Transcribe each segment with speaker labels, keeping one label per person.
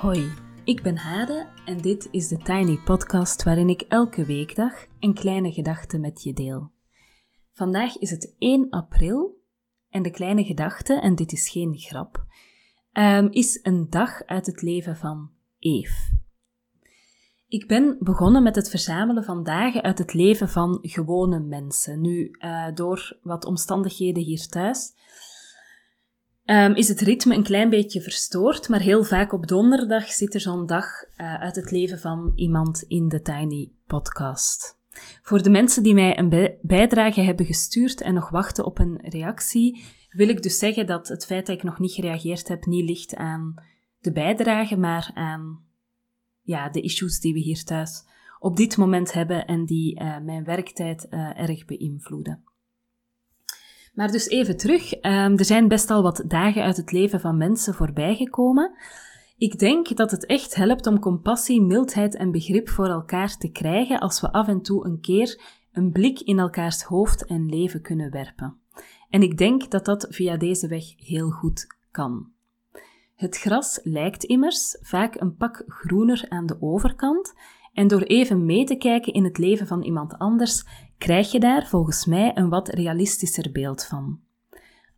Speaker 1: Hoi, ik ben Hade en dit is de Tiny Podcast waarin ik elke weekdag een kleine gedachte met je deel. Vandaag is het 1 april en de kleine gedachte, en dit is geen grap, um, is een dag uit het leven van Eve. Ik ben begonnen met het verzamelen van dagen uit het leven van gewone mensen. Nu, uh, door wat omstandigheden hier thuis, um, is het ritme een klein beetje verstoord, maar heel vaak op donderdag zit er zo'n dag uh, uit het leven van iemand in de Tiny Podcast. Voor de mensen die mij een bijdrage hebben gestuurd en nog wachten op een reactie, wil ik dus zeggen dat het feit dat ik nog niet gereageerd heb niet ligt aan de bijdrage, maar aan ja, de issues die we hier thuis op dit moment hebben en die uh, mijn werktijd uh, erg beïnvloeden. Maar dus even terug. Um, er zijn best al wat dagen uit het leven van mensen voorbijgekomen. Ik denk dat het echt helpt om compassie, mildheid en begrip voor elkaar te krijgen als we af en toe een keer een blik in elkaars hoofd en leven kunnen werpen. En ik denk dat dat via deze weg heel goed kan. Het gras lijkt immers vaak een pak groener aan de overkant, en door even mee te kijken in het leven van iemand anders, krijg je daar volgens mij een wat realistischer beeld van.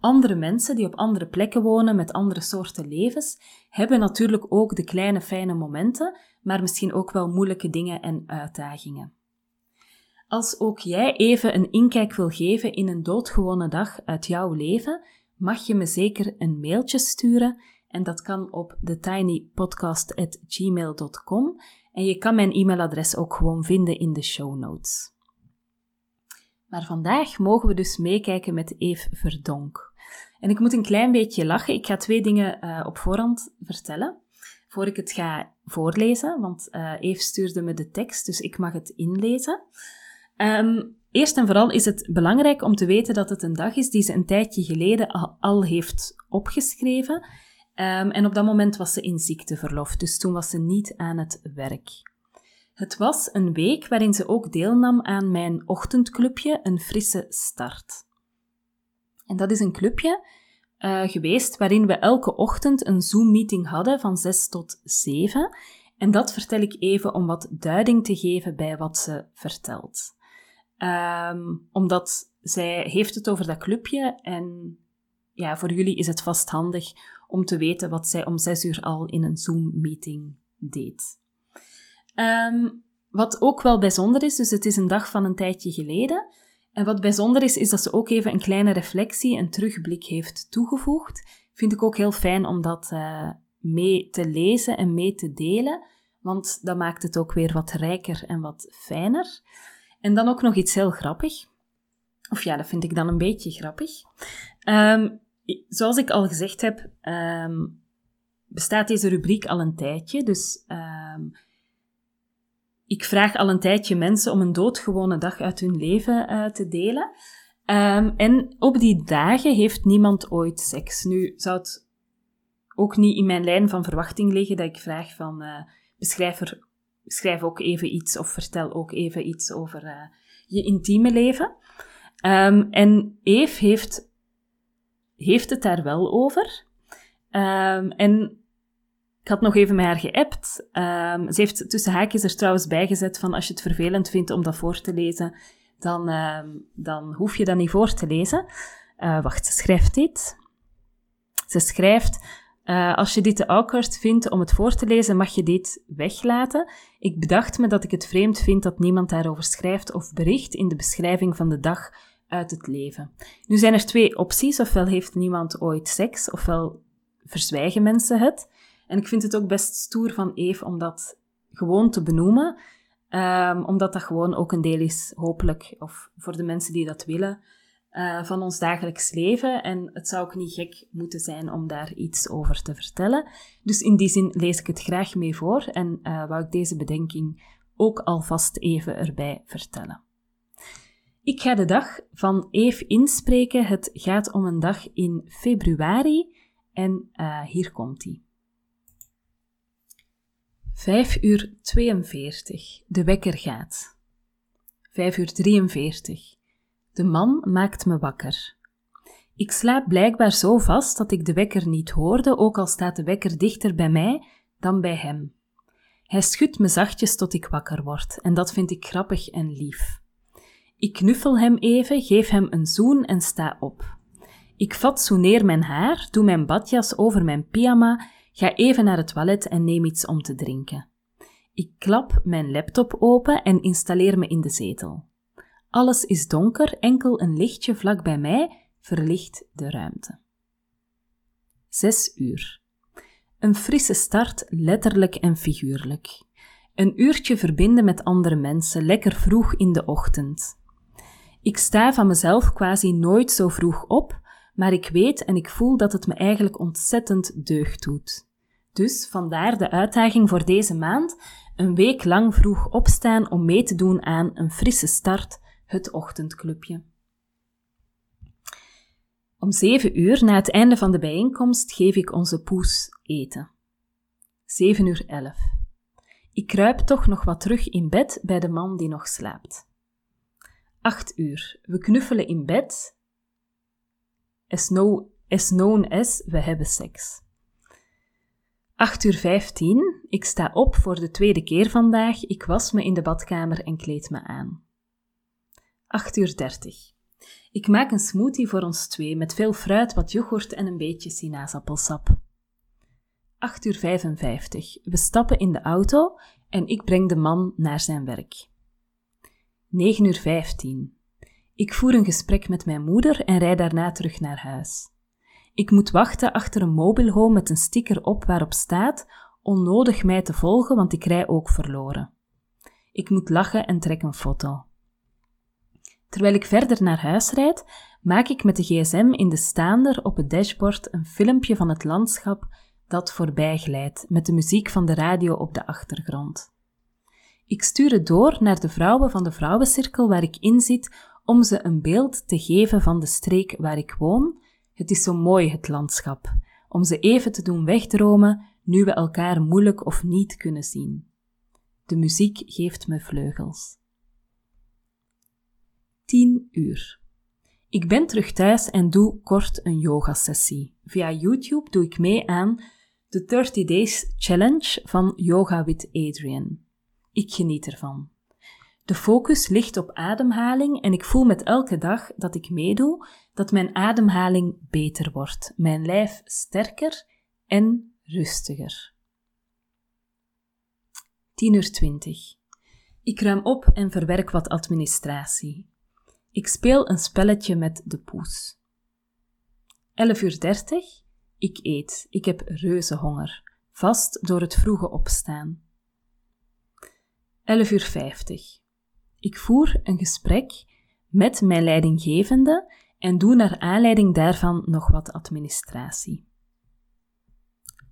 Speaker 1: Andere mensen die op andere plekken wonen met andere soorten levens, hebben natuurlijk ook de kleine fijne momenten, maar misschien ook wel moeilijke dingen en uitdagingen. Als ook jij even een inkijk wil geven in een doodgewone dag uit jouw leven, mag je me zeker een mailtje sturen en dat kan op thetinypodcast.gmail.com en je kan mijn e-mailadres ook gewoon vinden in de show notes. Maar vandaag mogen we dus meekijken met Eve Verdonk. En ik moet een klein beetje lachen. Ik ga twee dingen uh, op voorhand vertellen. Voor ik het ga voorlezen, want uh, Eve stuurde me de tekst, dus ik mag het inlezen. Um, eerst en vooral is het belangrijk om te weten dat het een dag is die ze een tijdje geleden al, heeft opgeschreven. Um, en op dat moment was ze in ziekteverlof, dus toen was ze niet aan het werk. Het was een week waarin ze ook deelnam aan mijn ochtendclubje Een Frisse Start. En dat is een clubje uh, geweest waarin we elke ochtend een Zoom-meeting hadden van 6 tot 7. En dat vertel ik even om wat duiding te geven bij wat ze vertelt. Um, omdat zij heeft het over dat clubje en ja, voor jullie is het vast handig om te weten wat zij om 6 uur al in een Zoom-meeting deed. Um, wat ook wel bijzonder is, dus het is een dag van een tijdje geleden. En wat bijzonder is, is dat ze ook even een kleine reflectie, een terugblik heeft toegevoegd. Vind ik ook heel fijn om dat uh, mee te lezen en mee te delen, want dat maakt het ook weer wat rijker en wat fijner. En dan ook nog iets heel grappig. Of ja, dat vind ik dan een beetje grappig. Um, zoals ik al gezegd heb, um, bestaat deze rubriek al een tijdje. Dus ik vraag al een tijdje mensen om een doodgewone dag uit hun leven uh, te delen. Um, en op die dagen heeft niemand ooit seks. Nu zou het ook niet in mijn lijn van verwachting liggen dat ik vraag van uh, beschrijf, ook even iets of vertel ook even iets over uh, je intieme leven. Um, en Eve heeft, heeft het daar wel over. Um, en ik had nog even met haar geappt. Um, ze heeft tussen haakjes er trouwens bijgezet van als je het vervelend vindt om dat voor te lezen, dan, um, dan hoef je dat niet voor te lezen. Uh, wacht, ze schrijft dit. Ze schrijft, uh, als je dit te awkward vindt om het voor te lezen, mag je dit weglaten. Ik bedacht me dat ik het vreemd vind dat niemand daarover schrijft of bericht in de beschrijving van de dag uit het leven. Nu zijn er twee opties. Ofwel heeft niemand ooit seks, ofwel verzwijgen mensen het. En ik vind het ook best stoer van Eve om dat gewoon te benoemen. Um, omdat dat gewoon ook een deel is, hopelijk, of voor de mensen die dat willen, uh, van ons dagelijks leven. En het zou ook niet gek moeten zijn om daar iets over te vertellen. Dus in die zin lees ik het graag mee voor en uh, wou ik deze bedenking ook alvast even erbij vertellen. Ik ga de dag van Eve inspreken. Het gaat om een dag in februari en uh, hier komt die. 5 uur 42. De wekker gaat. 5 uur 43. De man maakt me wakker. Ik slaap blijkbaar zo vast dat ik de wekker niet hoorde, ook al staat de wekker dichter bij mij dan bij hem. Hij schudt me zachtjes tot ik wakker word, en dat vind ik grappig en lief. Ik knuffel hem even, geef hem een zoen en sta op. Ik fatsoeneer mijn haar, doe mijn badjas over mijn pyjama, ga even naar het toilet en neem iets om te drinken. Ik klap mijn laptop open en installeer me in de zetel. Alles is donker, enkel een lichtje vlak bij mij verlicht de ruimte. Zes uur. Een frisse start, letterlijk en figuurlijk. Een uurtje verbinden met andere mensen, lekker vroeg in de ochtend. Ik sta van mezelf quasi nooit zo vroeg op, maar ik weet en ik voel dat het me eigenlijk ontzettend deugd doet. Dus vandaar de uitdaging voor deze maand: een week lang vroeg opstaan om mee te doen aan een frisse start, het ochtendclubje. Om zeven uur na het einde van de bijeenkomst geef ik onze poes eten. Zeven uur elf. Ik kruip toch nog wat terug in bed bij de man die nog slaapt. Acht uur. We knuffelen in bed. As known as we hebben seks. 8 uur 15. Ik sta op voor de tweede keer vandaag. Ik was me in de badkamer en kleed me aan. 8 uur 30. Ik maak een smoothie voor ons twee met veel fruit, wat yoghurt en een beetje sinaasappelsap. 8 uur 55. We stappen in de auto en ik breng de man naar zijn werk. 9 uur 15. Ik voer een gesprek met mijn moeder en rijd daarna terug naar huis. Ik moet wachten achter een mobile home met een sticker op waarop staat onnodig mij te volgen, want ik rij ook verloren. Ik moet lachen en trek een foto. Terwijl ik verder naar huis rijd, maak ik met de gsm in de staander op het dashboard een filmpje van het landschap dat voorbij glijdt, met de muziek van de radio op de achtergrond. Ik stuur het door naar de vrouwen van de vrouwencirkel waar ik in zit om ze een beeld te geven van de streek waar ik woon. Het is zo mooi, het landschap, om ze even te doen wegdromen nu we elkaar moeilijk of niet kunnen zien. De muziek geeft me vleugels. 10 uur. Ik ben terug thuis en doe kort een yogasessie. Via YouTube doe ik mee aan de 30 Days Challenge van Yoga with Adrian. Ik geniet ervan. De focus ligt op ademhaling en ik voel met elke dag dat ik meedoe dat mijn ademhaling beter wordt, mijn lijf sterker en rustiger. 10 uur 20. Ik ruim op en verwerk wat administratie. Ik speel een spelletje met de poes. 11 uur 30. Ik eet. Ik heb reuze honger, vast door het vroege opstaan. 11 uur 50. Ik voer een gesprek met mijn leidinggevende en doe naar aanleiding daarvan nog wat administratie.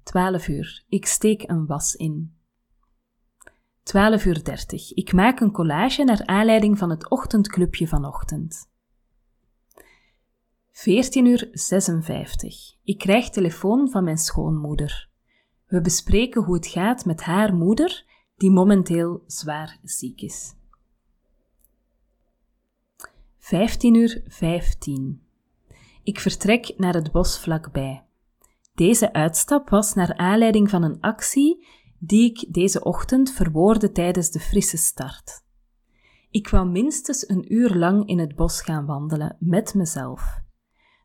Speaker 1: 12 uur. Ik steek een was in. 12 uur 30. Ik maak een collage naar aanleiding van het ochtendclubje vanochtend. 14 uur 56. Ik krijg telefoon van mijn schoonmoeder. We bespreken hoe het gaat met haar moeder, die momenteel zwaar ziek is. 15 uur 15. Ik vertrek naar het bos vlakbij. Deze uitstap was naar aanleiding van een actie die ik deze ochtend verwoordde tijdens de frisse start. Ik wou minstens een uur lang in het bos gaan wandelen met mezelf.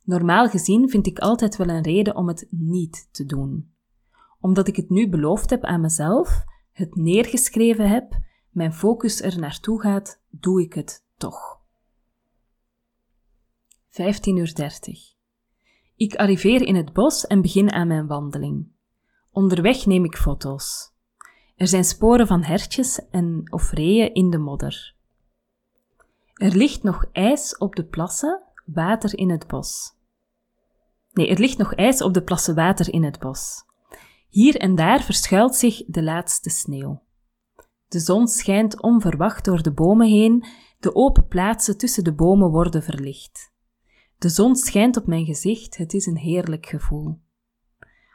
Speaker 1: Normaal gezien vind ik altijd wel een reden om het niet te doen. Omdat ik het nu beloofd heb aan mezelf, het neergeschreven heb, mijn focus er naartoe gaat, doe ik het toch. 15.30 uur. Ik arriveer in het bos en begin aan mijn wandeling. Onderweg neem ik foto's. Er zijn sporen van hertjes en of reeën in de modder. Er ligt nog ijs op de plassen, water in het bos. Nee, er ligt nog ijs op de plassen water in het bos. Hier en daar verschuilt zich de laatste sneeuw. De zon schijnt onverwacht door de bomen heen, de open plaatsen tussen de bomen worden verlicht. De zon schijnt op mijn gezicht, het is een heerlijk gevoel.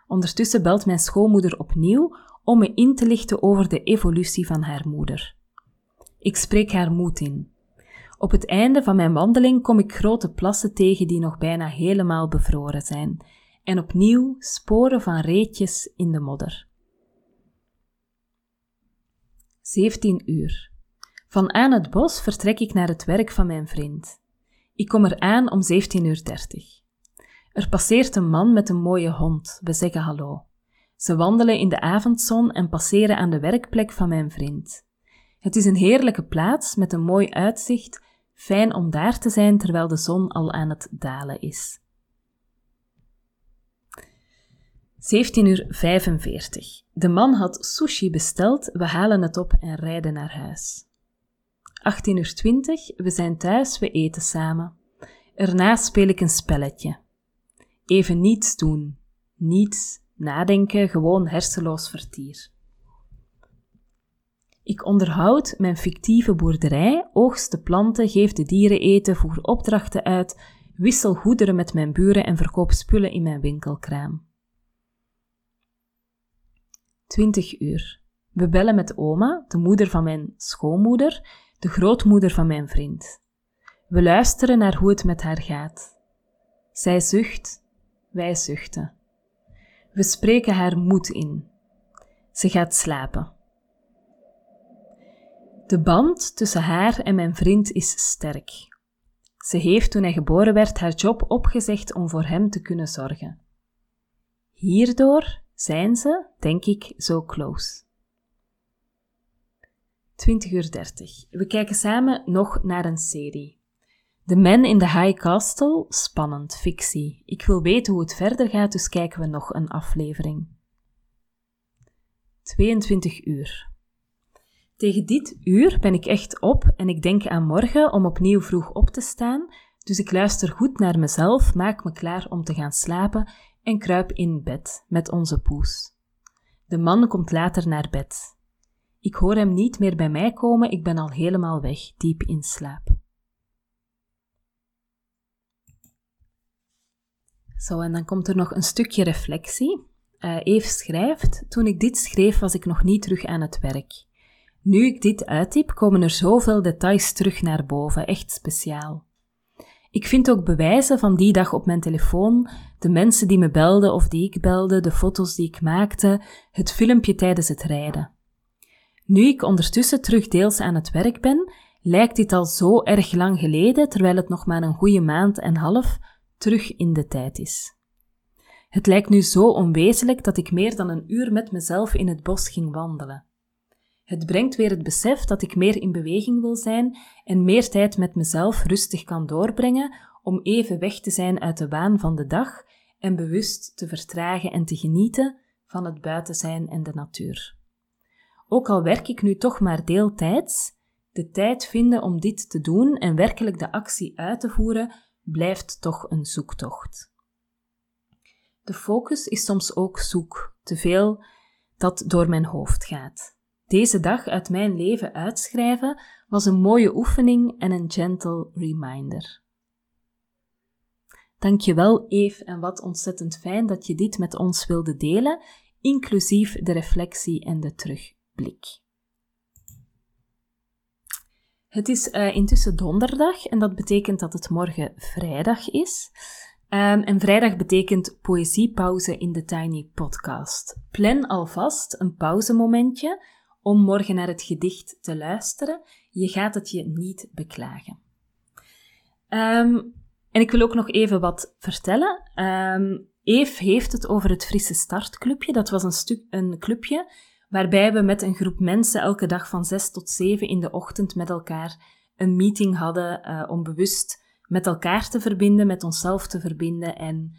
Speaker 1: Ondertussen belt mijn schoonmoeder opnieuw om me in te lichten over de evolutie van haar moeder. Ik spreek haar moed in. Op het einde van mijn wandeling kom ik grote plassen tegen die nog bijna helemaal bevroren zijn, en opnieuw sporen van reetjes in de modder. 17 uur. Van aan het bos vertrek ik naar het werk van mijn vriend. Ik kom er aan om 17.30 uur. Er passeert een man met een mooie hond. We zeggen hallo. Ze wandelen in de avondzon en passeren aan de werkplek van mijn vriend. Het is een heerlijke plaats met een mooi uitzicht, fijn om daar te zijn terwijl de zon al aan het dalen is. 17 uur 45. De man had sushi besteld, we halen het op en rijden naar huis. 18 uur 20, we zijn thuis, we eten samen. Erna speel ik een spelletje. Even niets doen. Niets, nadenken, gewoon hersenloos vertier. Ik onderhoud mijn fictieve boerderij, oogst de planten, geef de dieren eten, voer opdrachten uit, wissel goederen met mijn buren en verkoop spullen in mijn winkelkraam. 20 uur. We bellen met oma, de moeder van mijn schoonmoeder, de grootmoeder van mijn vriend. We luisteren naar hoe het met haar gaat. Zij zucht, wij zuchten. We spreken haar moed in. Ze gaat slapen. De band tussen haar en mijn vriend is sterk. Ze heeft toen hij geboren werd haar job opgezegd om voor hem te kunnen zorgen. Hierdoor zijn ze, denk ik, zo close. 20 uur 30. We kijken samen nog naar een serie. The Man in the High Castle, spannend, fictie. Ik wil weten hoe het verder gaat, dus kijken we nog een aflevering. 22 uur. Tegen dit uur ben ik echt op en ik denk aan morgen om opnieuw vroeg op te staan, dus ik luister goed naar mezelf, maak me klaar om te gaan slapen en kruip in bed met onze poes. De man komt later naar bed. Ik hoor hem niet meer bij mij komen, ik ben al helemaal weg, diep in slaap. Zo, en dan komt er nog een stukje reflectie. Uh, Eve schrijft: Toen ik dit schreef, was ik nog niet terug aan het werk. Nu ik dit uittyp, komen er zoveel details terug naar boven, echt speciaal. Ik vind ook bewijzen van die dag op mijn telefoon, de mensen die me belden of die ik belde, de foto's die ik maakte, het filmpje tijdens het rijden. Nu ik ondertussen terug deels aan het werk ben, lijkt dit al zo erg lang geleden, terwijl het nog maar een goede maand en half terug in de tijd is. Het lijkt nu zo onwezenlijk dat ik meer dan een uur met mezelf in het bos ging wandelen. Het brengt weer het besef dat ik meer in beweging wil zijn en meer tijd met mezelf rustig kan doorbrengen om even weg te zijn uit de waan van de dag en bewust te vertragen en te genieten van het buiten zijn en de natuur. Ook al werk ik nu toch maar deeltijds, de tijd vinden om dit te doen en werkelijk de actie uit te voeren blijft toch een zoektocht. De focus is soms ook zoek, te veel dat door mijn hoofd gaat. Deze dag uit mijn leven uitschrijven was een mooie oefening en een gentle reminder. Dankjewel Eve en wat ontzettend fijn dat je dit met ons wilde delen, inclusief de reflectie en de terugblik. Het is uh, intussen donderdag en dat betekent dat het morgen vrijdag is. Um, en vrijdag betekent poëziepauze in de Tiny Podcast. Plan alvast een pauzemomentje om morgen naar het gedicht te luisteren. Je gaat het je niet beklagen. Um, en ik wil ook nog even wat vertellen. Um, Eve heeft het over het Frisse Startclubje. Dat was een, stuk, een clubje waarbij we met een groep mensen elke dag van 6 tot 7 in de ochtend met elkaar een meeting hadden uh, om bewust met elkaar te verbinden, met onszelf te verbinden en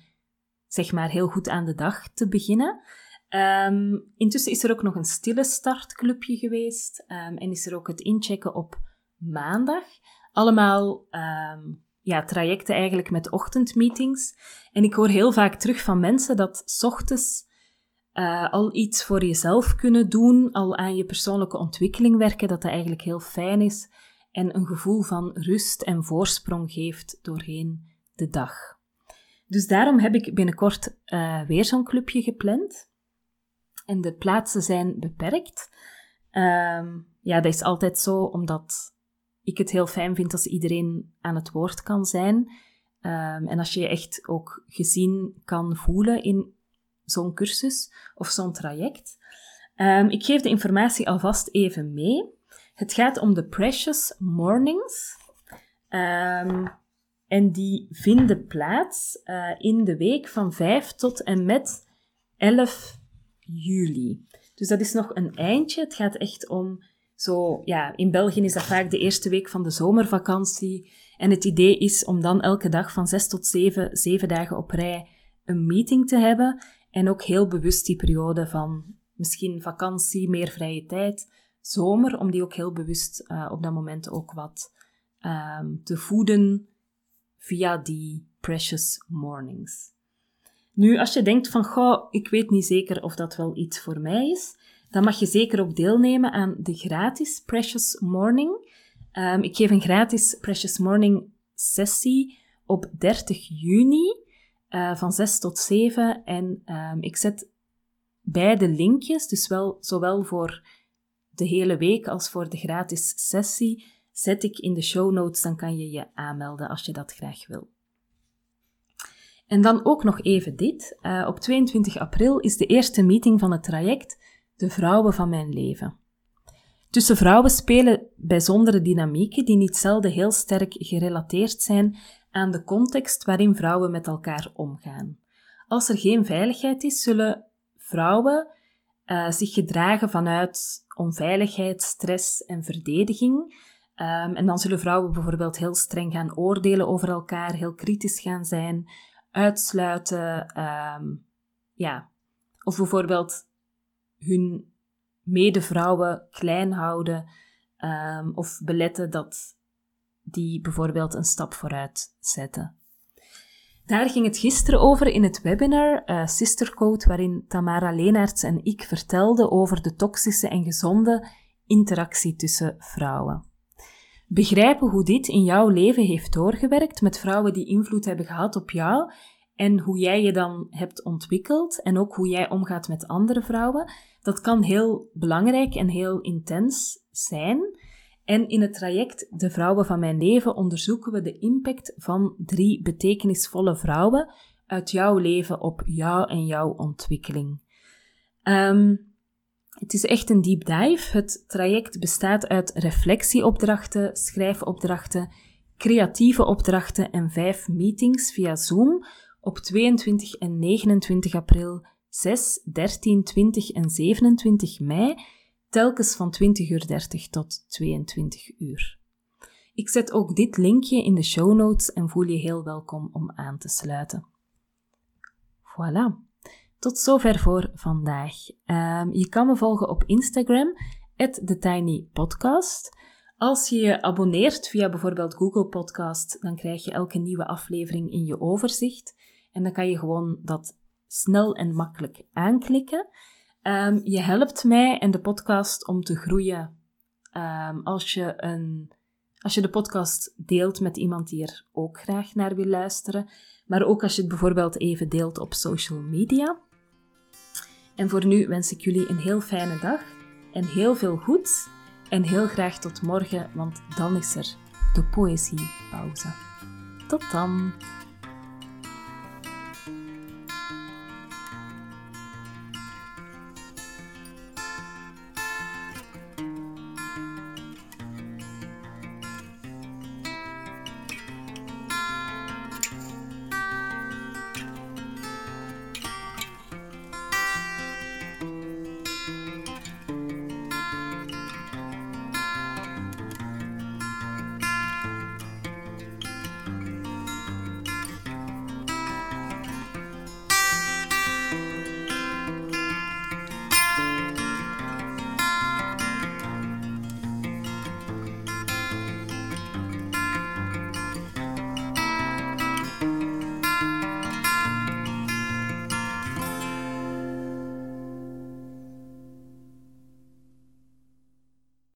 Speaker 1: zeg maar heel goed aan de dag te beginnen. Um, intussen is er ook nog een stille startclubje geweest um, en is er ook het inchecken op maandag. Allemaal um, ja, trajecten eigenlijk met ochtendmeetings. En ik hoor heel vaak terug van mensen dat s ochtends uh, al iets voor jezelf kunnen doen, al aan je persoonlijke ontwikkeling werken, dat dat eigenlijk heel fijn is en een gevoel van rust en voorsprong geeft doorheen de dag. Dus daarom heb ik binnenkort uh, weer zo'n clubje gepland. En de plaatsen zijn beperkt. Um, ja, dat is altijd zo, omdat ik het heel fijn vind als iedereen aan het woord kan zijn. Um, en als je je echt ook gezien kan voelen in zo'n cursus of zo'n traject. Ehm, ik geef de informatie alvast even mee. Het gaat om de Precious Mornings. Ehm, en die vinden plaats uh, in de week van 5 tot en met 11 juli. Dus dat is nog een eindje. Het gaat echt om zo, ja, in België is dat vaak de eerste week van de zomervakantie. En het idee is om dan elke dag van 6 tot 7, 7 dagen op rij, een meeting te hebben. En ook heel bewust die periode van misschien vakantie, meer vrije tijd, zomer, om die ook heel bewust uh, op dat moment ook wat um, te voeden via die precious mornings. Nu, als je denkt van, goh, ik weet niet zeker of dat wel iets voor mij is, dan mag je zeker ook deelnemen aan de gratis Precious Morning. Um, ik geef een gratis Precious Morning sessie op 30 juni uh, van 6 tot 7. En um, ik zet beide linkjes, dus wel, zowel voor de hele week als voor de gratis sessie, zet ik in de show notes. Dan kan je je aanmelden als je dat graag wil. En dan ook nog even dit. Uh, op 22 april is de eerste meeting van het traject De Vrouwen van Mijn Leven. Tussen vrouwen spelen bijzondere dynamieken die niet zelden heel sterk gerelateerd zijn aan de context waarin vrouwen met elkaar omgaan. Als er geen veiligheid is, zullen vrouwen uh, zich gedragen vanuit onveiligheid, stress en verdediging. Um, en dan zullen vrouwen bijvoorbeeld heel streng gaan oordelen over elkaar, heel kritisch gaan zijn, uitsluiten, um, ja. Of bijvoorbeeld hun medevrouwen klein houden um, of beletten dat die bijvoorbeeld een stap vooruit zetten. Daar ging het gisteren over in het webinar uh, Sister Code, waarin Tamara Leenaerts en ik vertelden over de toxische en gezonde interactie tussen vrouwen. Begrijpen hoe dit in jouw leven heeft doorgewerkt met vrouwen die invloed hebben gehad op jou en hoe jij je dan hebt ontwikkeld en ook hoe jij omgaat met andere vrouwen, dat kan heel belangrijk en heel intens zijn. En in het traject De Vrouwen van Mijn Leven onderzoeken we de impact van drie betekenisvolle vrouwen uit jouw leven op jou en jouw ontwikkeling. Um, het is echt een deep dive. Het traject bestaat uit reflectieopdrachten, schrijfopdrachten, creatieve opdrachten en vijf meetings via Zoom op 22 en 29 april, 6, 13, 20 en 27 mei, telkens van 20.30 uur tot 22 uur. Ik zet ook dit linkje in de show notes en voel je heel welkom om aan te sluiten. Voilà. Tot zover voor vandaag. Um, je kan me volgen op Instagram, TheTinyPodcast. Als je je abonneert via bijvoorbeeld Google Podcast, dan krijg je elke nieuwe aflevering in je overzicht. En dan kan je gewoon dat snel en makkelijk aanklikken. Um, je helpt mij en de podcast om te groeien um, als, je een, als je de podcast deelt met iemand die er ook graag naar wil luisteren. Maar ook als je het bijvoorbeeld even deelt op social media. En voor nu wens ik jullie een heel fijne dag en heel veel goeds. En heel graag tot morgen, want dan is er de poëziepauze. Tot dan!